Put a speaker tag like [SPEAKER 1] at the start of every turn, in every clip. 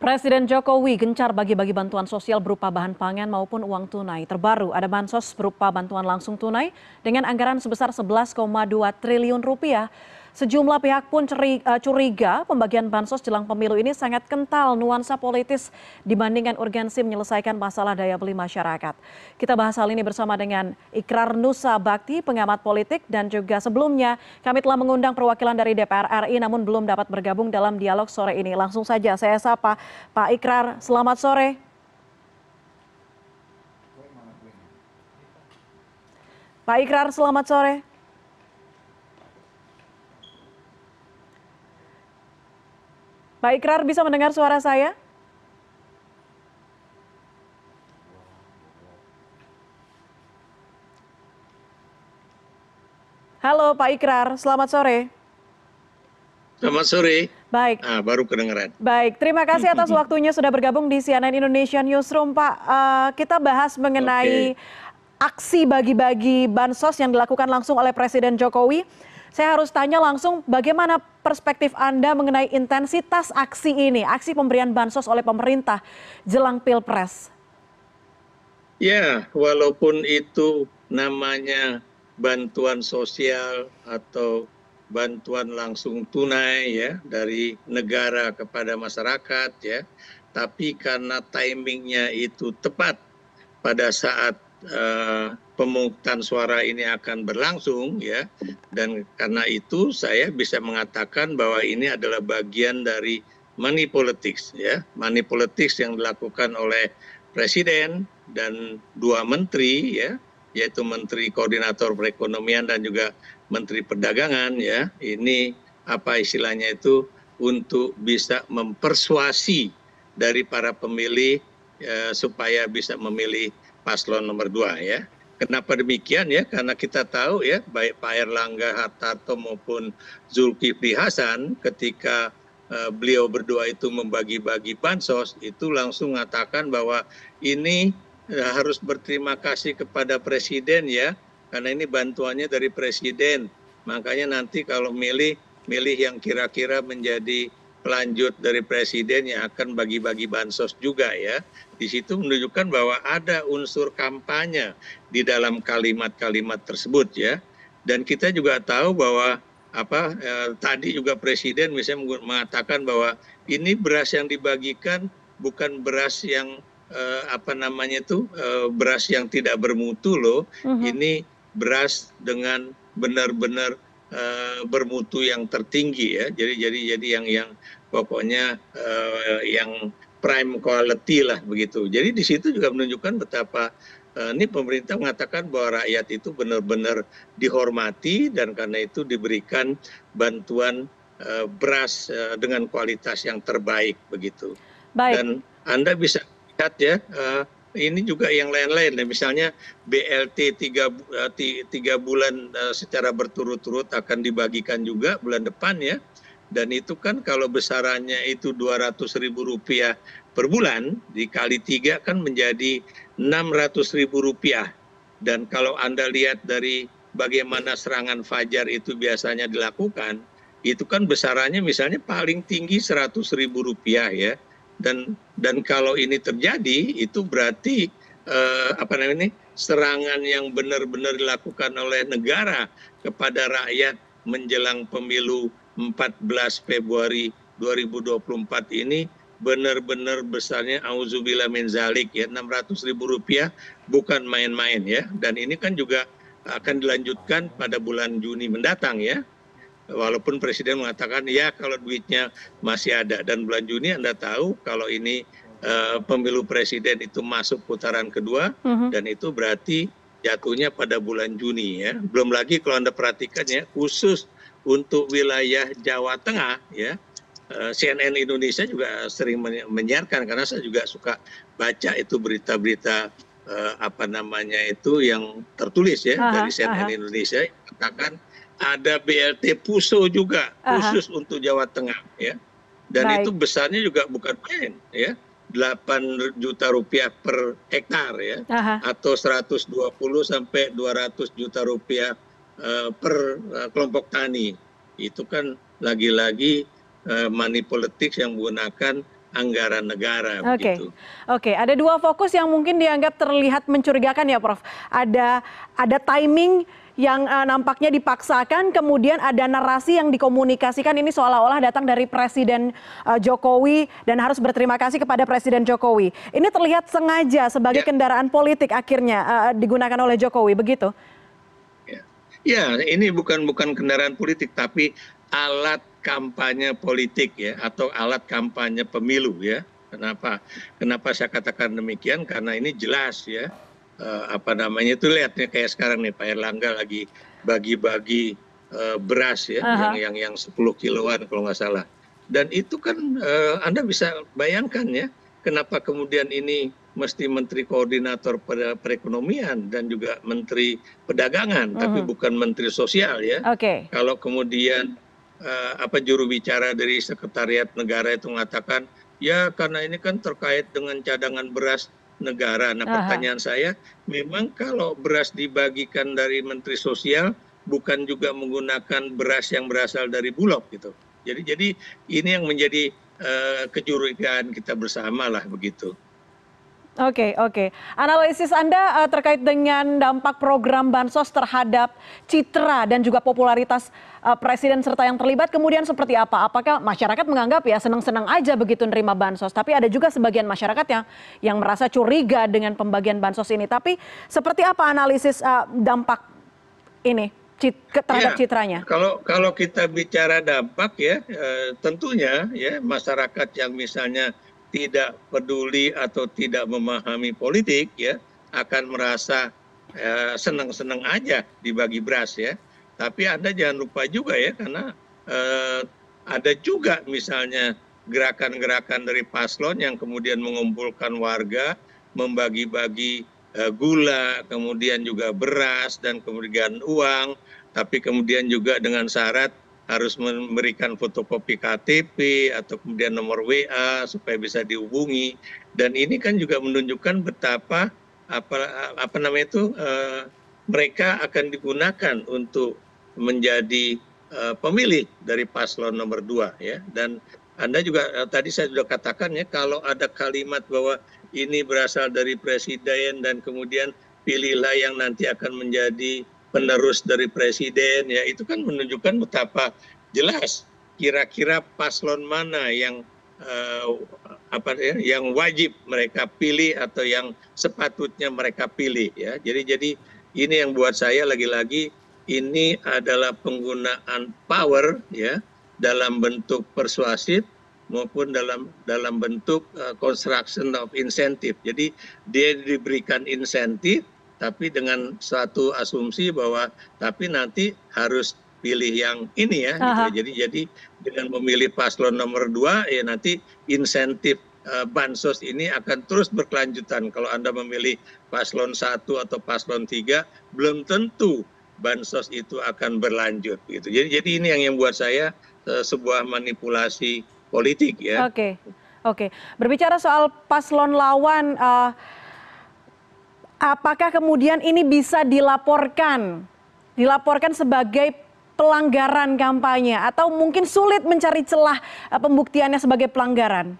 [SPEAKER 1] Presiden Jokowi gencar bagi-bagi bantuan sosial berupa bahan pangan maupun uang tunai. Terbaru ada bansos berupa bantuan langsung tunai dengan anggaran sebesar 11,2 triliun rupiah. Sejumlah pihak pun eh, curiga pembagian bansos jelang pemilu ini sangat kental nuansa politis dibandingkan urgensi menyelesaikan masalah daya beli masyarakat. Kita bahas hal ini bersama dengan Ikrar Nusa Bakti, pengamat politik, dan juga sebelumnya kami telah mengundang perwakilan dari DPR RI namun belum dapat bergabung dalam dialog sore ini. Langsung saja saya sapa Pak Ikrar, selamat sore. Pak Ikrar, selamat sore. Pak Ikrar bisa mendengar suara saya? Halo Pak Ikrar, selamat sore.
[SPEAKER 2] Selamat sore.
[SPEAKER 1] Baik.
[SPEAKER 2] Ah, baru kedengeran.
[SPEAKER 1] Baik, terima kasih atas waktunya sudah bergabung di CNN Indonesia Newsroom, Pak. Uh, kita bahas mengenai okay. aksi bagi-bagi bansos yang dilakukan langsung oleh Presiden Jokowi saya harus tanya langsung bagaimana perspektif Anda mengenai intensitas aksi ini, aksi pemberian bansos oleh pemerintah jelang Pilpres?
[SPEAKER 2] Ya, walaupun itu namanya bantuan sosial atau bantuan langsung tunai ya dari negara kepada masyarakat ya, tapi karena timingnya itu tepat pada saat pemungutan suara ini akan berlangsung ya. Dan karena itu saya bisa mengatakan bahwa ini adalah bagian dari money politics ya. Money politics yang dilakukan oleh presiden dan dua menteri ya. Yaitu menteri koordinator perekonomian dan juga menteri perdagangan ya. Ini apa istilahnya itu untuk bisa mempersuasi dari para pemilih ya, supaya bisa memilih paslon nomor dua ya. Kenapa demikian ya? Karena kita tahu ya baik pak erlangga hartarto maupun zulkifli hasan ketika uh, beliau berdua itu membagi bagi bansos itu langsung mengatakan bahwa ini uh, harus berterima kasih kepada presiden ya. Karena ini bantuannya dari presiden. Makanya nanti kalau milih milih yang kira kira menjadi pelanjut dari presiden yang akan bagi bagi bansos juga ya. Di situ menunjukkan bahwa ada unsur kampanye di dalam kalimat kalimat tersebut ya. Dan kita juga tahu bahwa apa eh, tadi juga presiden misalnya mengatakan bahwa ini beras yang dibagikan bukan beras yang eh, apa namanya itu eh, beras yang tidak bermutu loh. Uh -huh. ini beras dengan benar-benar bermutu yang tertinggi ya jadi jadi jadi yang yang pokoknya uh, yang prime quality lah begitu. Jadi di situ juga menunjukkan betapa uh, ini pemerintah mengatakan bahwa rakyat itu benar-benar dihormati dan karena itu diberikan bantuan uh, beras uh, dengan kualitas yang terbaik begitu. Baik. Dan Anda bisa lihat ya uh, ini juga yang lain-lain misalnya BLT tiga, tiga bulan secara berturut-turut akan dibagikan juga bulan depan ya. Dan itu kan kalau besarannya itu dua ratus ribu rupiah per bulan dikali tiga kan menjadi enam ratus ribu rupiah. Dan kalau anda lihat dari bagaimana serangan fajar itu biasanya dilakukan itu kan besarannya misalnya paling tinggi seratus ribu rupiah ya dan dan kalau ini terjadi itu berarti eh, apa namanya serangan yang benar-benar dilakukan oleh negara kepada rakyat menjelang pemilu 14 Februari 2024 ini benar-benar besarnya auzubillah min zalik ya 600 ribu rupiah bukan main-main ya. Dan ini kan juga akan dilanjutkan pada bulan Juni mendatang ya walaupun presiden mengatakan ya kalau duitnya masih ada dan bulan Juni Anda tahu kalau ini uh, pemilu presiden itu masuk putaran kedua uh -huh. dan itu berarti jatuhnya pada bulan Juni ya belum lagi kalau Anda perhatikan ya khusus untuk wilayah Jawa Tengah ya eh, CNN Indonesia juga sering menyiarkan karena saya juga suka baca itu berita-berita uh, apa namanya itu yang tertulis ya aha, dari CNN aha. Indonesia katakan ada BLT Puso juga khusus untuk Jawa Tengah ya dan Baik. itu besarnya juga bukan main ya 8 juta rupiah per hektar ya aha. atau 120 sampai 200 juta rupiah Eh, per eh, kelompok tani itu kan lagi lagi eh, money politics yang menggunakan anggaran negara
[SPEAKER 1] Oke,
[SPEAKER 2] begitu.
[SPEAKER 1] oke. Ada dua fokus yang mungkin dianggap terlihat mencurigakan ya, Prof. Ada ada timing yang uh, nampaknya dipaksakan, kemudian ada narasi yang dikomunikasikan ini seolah-olah datang dari Presiden uh, Jokowi dan harus berterima kasih kepada Presiden Jokowi. Ini terlihat sengaja sebagai
[SPEAKER 2] Ya.
[SPEAKER 1] kendaraan politik akhirnya uh, digunakan oleh Jokowi, begitu?
[SPEAKER 2] Ya. ya, ini bukan bukan kendaraan politik tapi alat kampanye politik ya atau alat kampanye pemilu ya. Kenapa? Kenapa saya katakan demikian? Karena ini jelas ya apa namanya itu lihat nih kayak sekarang nih Pak Erlangga lagi bagi-bagi eh, beras ya
[SPEAKER 1] Aha.
[SPEAKER 2] yang yang yang 10 kiloan kalau nggak salah. Dan itu kan eh, Anda bisa bayangkan ya kenapa kemudian ini mesti menteri koordinator perekonomian dan juga menteri perdagangan tapi
[SPEAKER 1] Mhm.
[SPEAKER 2] bukan menteri sosial ya.
[SPEAKER 1] Oke.
[SPEAKER 2] Kalau kemudian eh, apa juru bicara dari sekretariat negara itu mengatakan ya karena ini kan terkait dengan cadangan beras negara. Nah,
[SPEAKER 1] Aha.
[SPEAKER 2] pertanyaan saya memang kalau beras dibagikan dari menteri sosial bukan juga menggunakan beras yang berasal dari Bulog gitu. Jadi jadi ini yang menjadi eh, kecurigaan kita bersama lah begitu.
[SPEAKER 1] Oke, oke. Analisis Anda uh, terkait dengan dampak program bansos terhadap citra dan juga popularitas uh, presiden serta yang terlibat kemudian seperti apa? Apakah masyarakat menganggap ya senang-senang aja begitu nerima bansos, tapi ada juga sebagian masyarakat yang yang merasa curiga dengan pembagian bansos ini. Tapi seperti apa analisis uh, dampak ini cit- terhadap
[SPEAKER 2] Ya,
[SPEAKER 1] citranya?
[SPEAKER 2] Kalau kalau kita bicara dampak ya, eh, tentunya ya masyarakat yang misalnya tidak peduli atau tidak memahami politik ya akan merasa eh, senang-senang aja dibagi beras ya. Tapi Anda jangan lupa juga ya karena eh, ada juga misalnya gerakan-gerakan dari paslon yang kemudian mengumpulkan warga membagi-bagi eh, gula, kemudian juga beras dan kemudian uang, tapi kemudian juga dengan syarat harus memberikan fotokopi KTP atau kemudian nomor WA supaya bisa dihubungi. Dan ini kan juga menunjukkan betapa apa apa namanya itu eh, mereka akan digunakan untuk menjadi eh, pemilih dari paslon nomor dua ya. Dan anda juga eh, tadi saya sudah katakan ya kalau ada kalimat bahwa ini berasal dari presiden dan kemudian pilihlah yang nanti akan menjadi penerus dari presiden ya itu kan menunjukkan betapa jelas kira-kira paslon mana yang eh, apa ya yang wajib mereka pilih atau yang sepatutnya mereka pilih ya jadi jadi ini yang buat saya lagi-lagi ini adalah penggunaan power ya dalam bentuk persuasif maupun dalam dalam bentuk uh, construction of incentive. Jadi dia diberikan insentif tapi dengan suatu asumsi bahwa tapi nanti harus pilih yang ini ya. Gitu.
[SPEAKER 1] Aha.
[SPEAKER 2] Jadi jadi dengan memilih paslon nomor dua ya nanti insentif uh, bansos ini akan terus berkelanjutan. Kalau anda memilih paslon satu atau paslon tiga belum tentu bansos itu akan berlanjut gitu. Jadi jadi ini yang yang buat saya uh, sebuah manipulasi politik ya.
[SPEAKER 1] Oke, oke. Berbicara soal paslon lawan, eh, apakah kemudian ini bisa dilaporkan, dilaporkan sebagai pelanggaran kampanye, atau mungkin sulit mencari celah eh, pembuktiannya sebagai pelanggaran?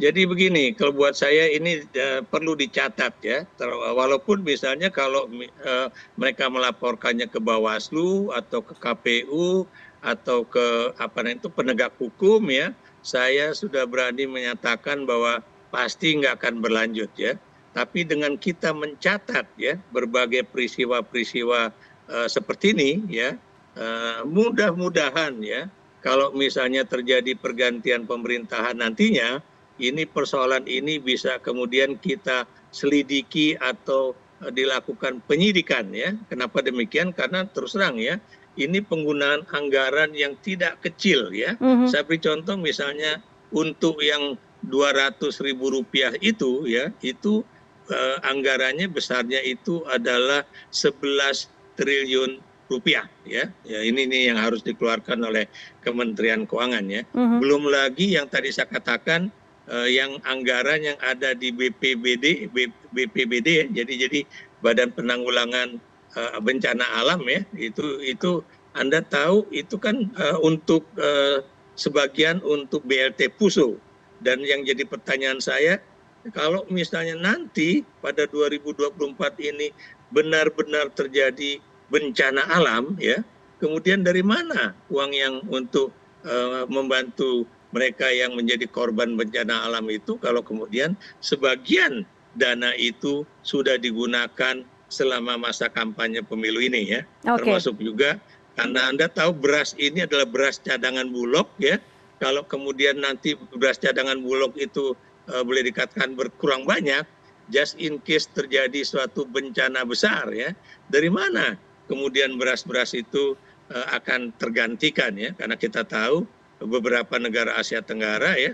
[SPEAKER 2] Jadi begini, kalau buat saya ini eh, perlu dicatat ya. Walaupun misalnya kalau eh, mereka melaporkannya ke Bawaslu atau ke KPU atau ke apa itu penegak hukum ya, saya sudah berani menyatakan bahwa pasti nggak akan berlanjut ya. Tapi dengan kita mencatat ya berbagai peristiwa-peristiwa eh, seperti ini ya, eh, mudah-mudahan ya kalau misalnya terjadi pergantian pemerintahan nantinya ini persoalan ini bisa kemudian kita selidiki atau eh, dilakukan penyidikan ya. Kenapa demikian? Karena terus terang ya, ini penggunaan anggaran yang tidak kecil ya.
[SPEAKER 1] Mhm.
[SPEAKER 2] Saya beri contoh misalnya untuk yang 200 ribu rupiah itu ya, itu anggarannya besarnya itu adalah 11 triliun rupiah ya. Ya ini nih yang harus dikeluarkan oleh Kementerian Keuangan ya
[SPEAKER 1] Mhm.
[SPEAKER 2] belum lagi yang tadi saya katakan eh, yang anggaran yang ada di BPBD B- BPBD ya. jadi jadi Badan Penanggulangan eh, Bencana Alam ya itu itu Anda tahu itu kan eh, untuk eh, sebagian untuk BLT Puso dan yang jadi pertanyaan saya kalau misalnya nanti pada 2024 ini benar-benar terjadi bencana alam ya kemudian dari mana uang yang untuk uh, membantu mereka yang menjadi korban bencana alam itu kalau kemudian sebagian dana itu sudah digunakan selama masa kampanye pemilu ini ya okay. termasuk juga karena anda tahu beras ini adalah beras cadangan bulog ya kalau kemudian nanti beras cadangan bulog itu boleh dikatakan berkurang banyak just in case terjadi suatu bencana besar ya. Dari mana kemudian beras beras itu uh, akan tergantikan ya? Karena kita tahu beberapa negara Asia Tenggara ya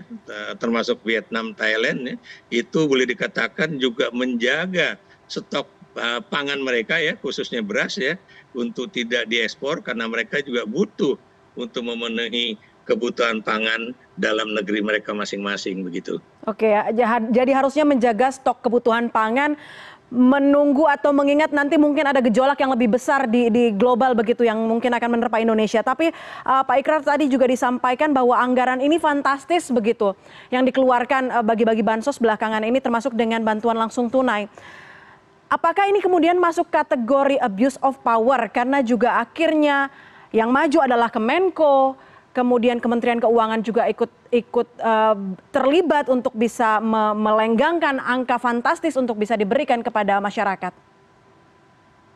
[SPEAKER 2] termasuk Vietnam Thailand ya itu boleh dikatakan juga menjaga stok uh, pangan mereka ya khususnya beras ya untuk tidak diekspor karena mereka juga butuh untuk memenuhi kebutuhan pangan dalam negeri mereka masing-masing begitu.
[SPEAKER 1] Oke jadi harusnya menjaga stok kebutuhan pangan menunggu atau mengingat nanti mungkin ada gejolak yang lebih besar di, di global begitu yang mungkin akan menerpa Indonesia. Tapi uh, Pak Ikrar tadi juga disampaikan bahwa anggaran ini fantastis begitu yang dikeluarkan uh, bagi-bagi bansos belakangan ini termasuk dengan bantuan langsung tunai. Apakah ini kemudian masuk kategori abuse of power karena juga akhirnya yang maju adalah Kemenko, kemudian Kementerian Keuangan juga ikut ikut uh, terlibat untuk bisa me melenggangkan angka fantastis untuk bisa diberikan kepada masyarakat?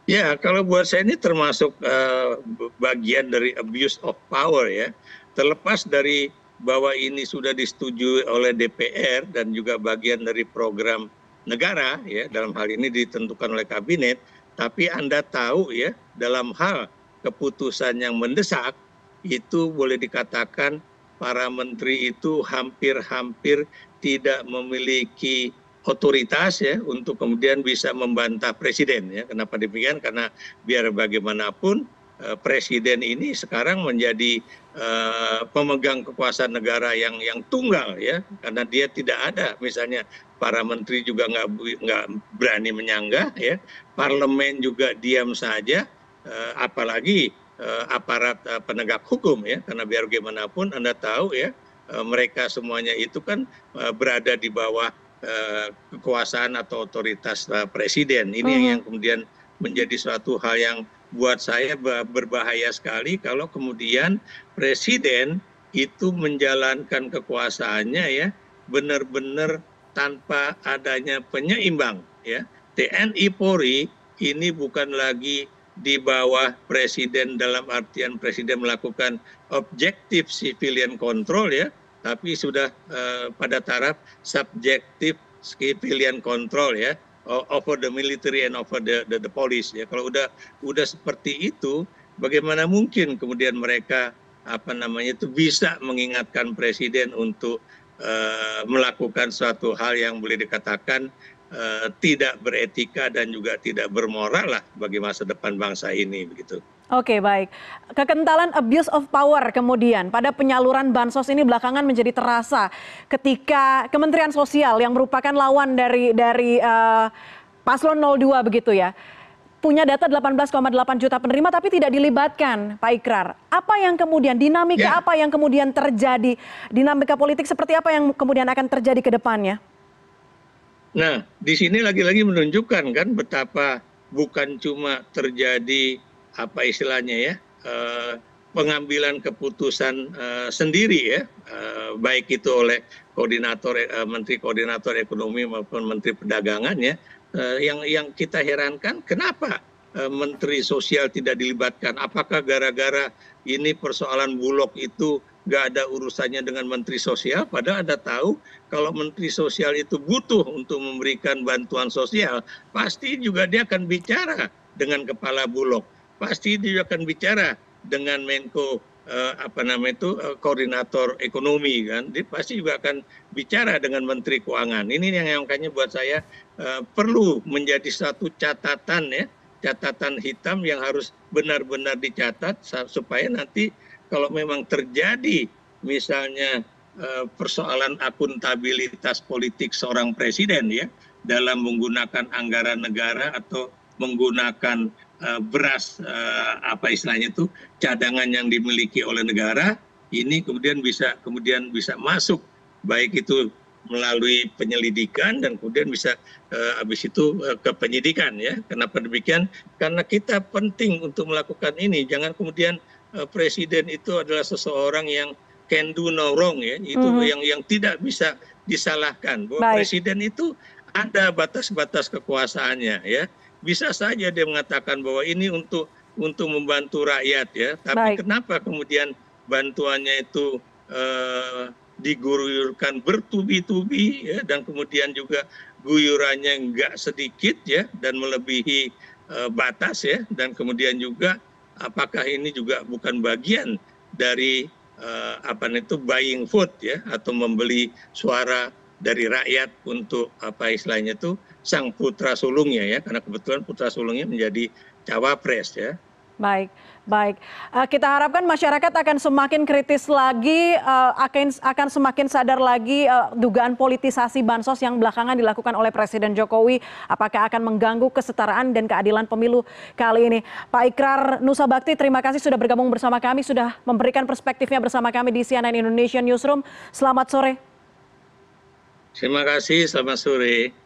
[SPEAKER 2] Ya, kalau buat saya ini termasuk uh, bagian dari abuse of power ya. Terlepas dari bahwa ini sudah disetujui oleh DPR dan juga bagian dari program negara ya dalam hal ini ditentukan oleh kabinet, tapi Anda tahu ya dalam hal keputusan yang mendesak itu boleh dikatakan para menteri itu hampir hampir tidak memiliki otoritas ya untuk kemudian bisa membantah presiden ya. Kenapa demikian? Karena biar bagaimanapun eh, presiden ini sekarang menjadi uh, pemegang kekuasaan negara yang yang tunggal ya. Karena dia tidak ada. Misalnya para menteri juga nggak nggak berani menyanggah ya. Parlemen juga diam saja uh, apalagi aparat eh, penegak hukum ya. Karena biar bagaimanapun anda tahu ya eh, mereka semuanya itu kan berada di bawah kekuasaan atau otoritas presiden. Ini hmm. yang kemudian menjadi suatu hal yang buat saya berbahaya sekali kalau kemudian presiden itu menjalankan kekuasaannya ya benar-benar tanpa adanya penyeimbang ya. TNI Polri ini bukan lagi di bawah presiden dalam artian presiden melakukan objektif civilian control ya tapi sudah uh, pada taraf subjektif civilian control ya over the military and over the, the, the police ya. Kalau udah udah seperti itu bagaimana mungkin kemudian mereka apa namanya itu bisa mengingatkan presiden untuk uh, melakukan suatu hal yang boleh dikatakan tidak beretika dan juga tidak bermoral lah bagi masa depan bangsa ini begitu.
[SPEAKER 1] Oke baik, kekentalan abuse of power kemudian pada penyaluran bansos ini belakangan menjadi terasa ketika Kementerian Sosial yang merupakan lawan dari dari uh, paslon 02 begitu ya punya data 18,8 juta penerima tapi tidak dilibatkan Pak Ikrar. Apa yang kemudian dinamika ya. apa yang kemudian terjadi dinamika politik seperti apa yang kemudian akan terjadi ke depannya?
[SPEAKER 2] Nah di sini lagi lagi menunjukkan kan betapa bukan cuma terjadi apa istilahnya ya eh, pengambilan keputusan eh, sendiri ya eh, baik itu oleh koordinator menteri koordinator ekonomi maupun menteri perdagangan ya yang yang kita herankan kenapa menteri sosial tidak dilibatkan? Apakah gara-gara ini persoalan bulog itu nggak ada urusannya dengan menteri sosial padahal anda tahu kalau menteri sosial itu butuh untuk memberikan bantuan sosial pasti juga dia akan bicara dengan kepala bulog. Pasti dia akan bicara dengan menko uh, apa namanya itu uh, koordinator ekonomi kan. Dia pasti juga akan bicara dengan menteri keuangan. Ini yang yang kayaknya buat saya uh, perlu menjadi satu catatan ya catatan hitam yang harus benar-benar dicatat supaya nanti kalau memang terjadi misalnya eh, persoalan akuntabilitas politik seorang presiden ya dalam menggunakan anggaran negara atau menggunakan eh, beras eh, apa istilahnya itu cadangan yang dimiliki oleh negara ini kemudian bisa kemudian bisa masuk baik itu melalui penyelidikan dan kemudian bisa uh, habis itu uh, ke penyidikan ya. Kenapa demikian? Karena kita penting untuk melakukan ini. Jangan kemudian presiden itu adalah seseorang yang can do no wrong ya. Itu mm -hmm. yang yang tidak bisa disalahkan. Bahwa Baik. presiden itu ada batas-batas kekuasaannya ya. Bisa saja dia mengatakan bahwa ini untuk untuk membantu rakyat ya. Tapi Baik. kenapa kemudian bantuannya itu uh, diguyurkan bertubi-tubi ya dan kemudian juga guyurannya enggak sedikit ya dan melebihi uh, batas ya dan kemudian juga apakah ini juga bukan bagian dari uh, apa itu buying vote ya atau membeli suara dari rakyat untuk apa istilahnya itu sang putra sulungnya ya karena kebetulan putra sulungnya menjadi cawapres ya
[SPEAKER 1] Baik, baik. Uh, kita harapkan masyarakat akan semakin kritis lagi, uh, akan akan semakin sadar lagi uh, dugaan politisasi bansos yang belakangan dilakukan oleh Presiden Jokowi. Apakah akan mengganggu kesetaraan dan keadilan pemilu kali ini? Pak Ikrar Nusa Bakti, terima kasih sudah bergabung bersama kami, sudah memberikan perspektifnya bersama kami di CNN Indonesia Newsroom. Selamat sore.
[SPEAKER 2] Terima kasih, selamat sore.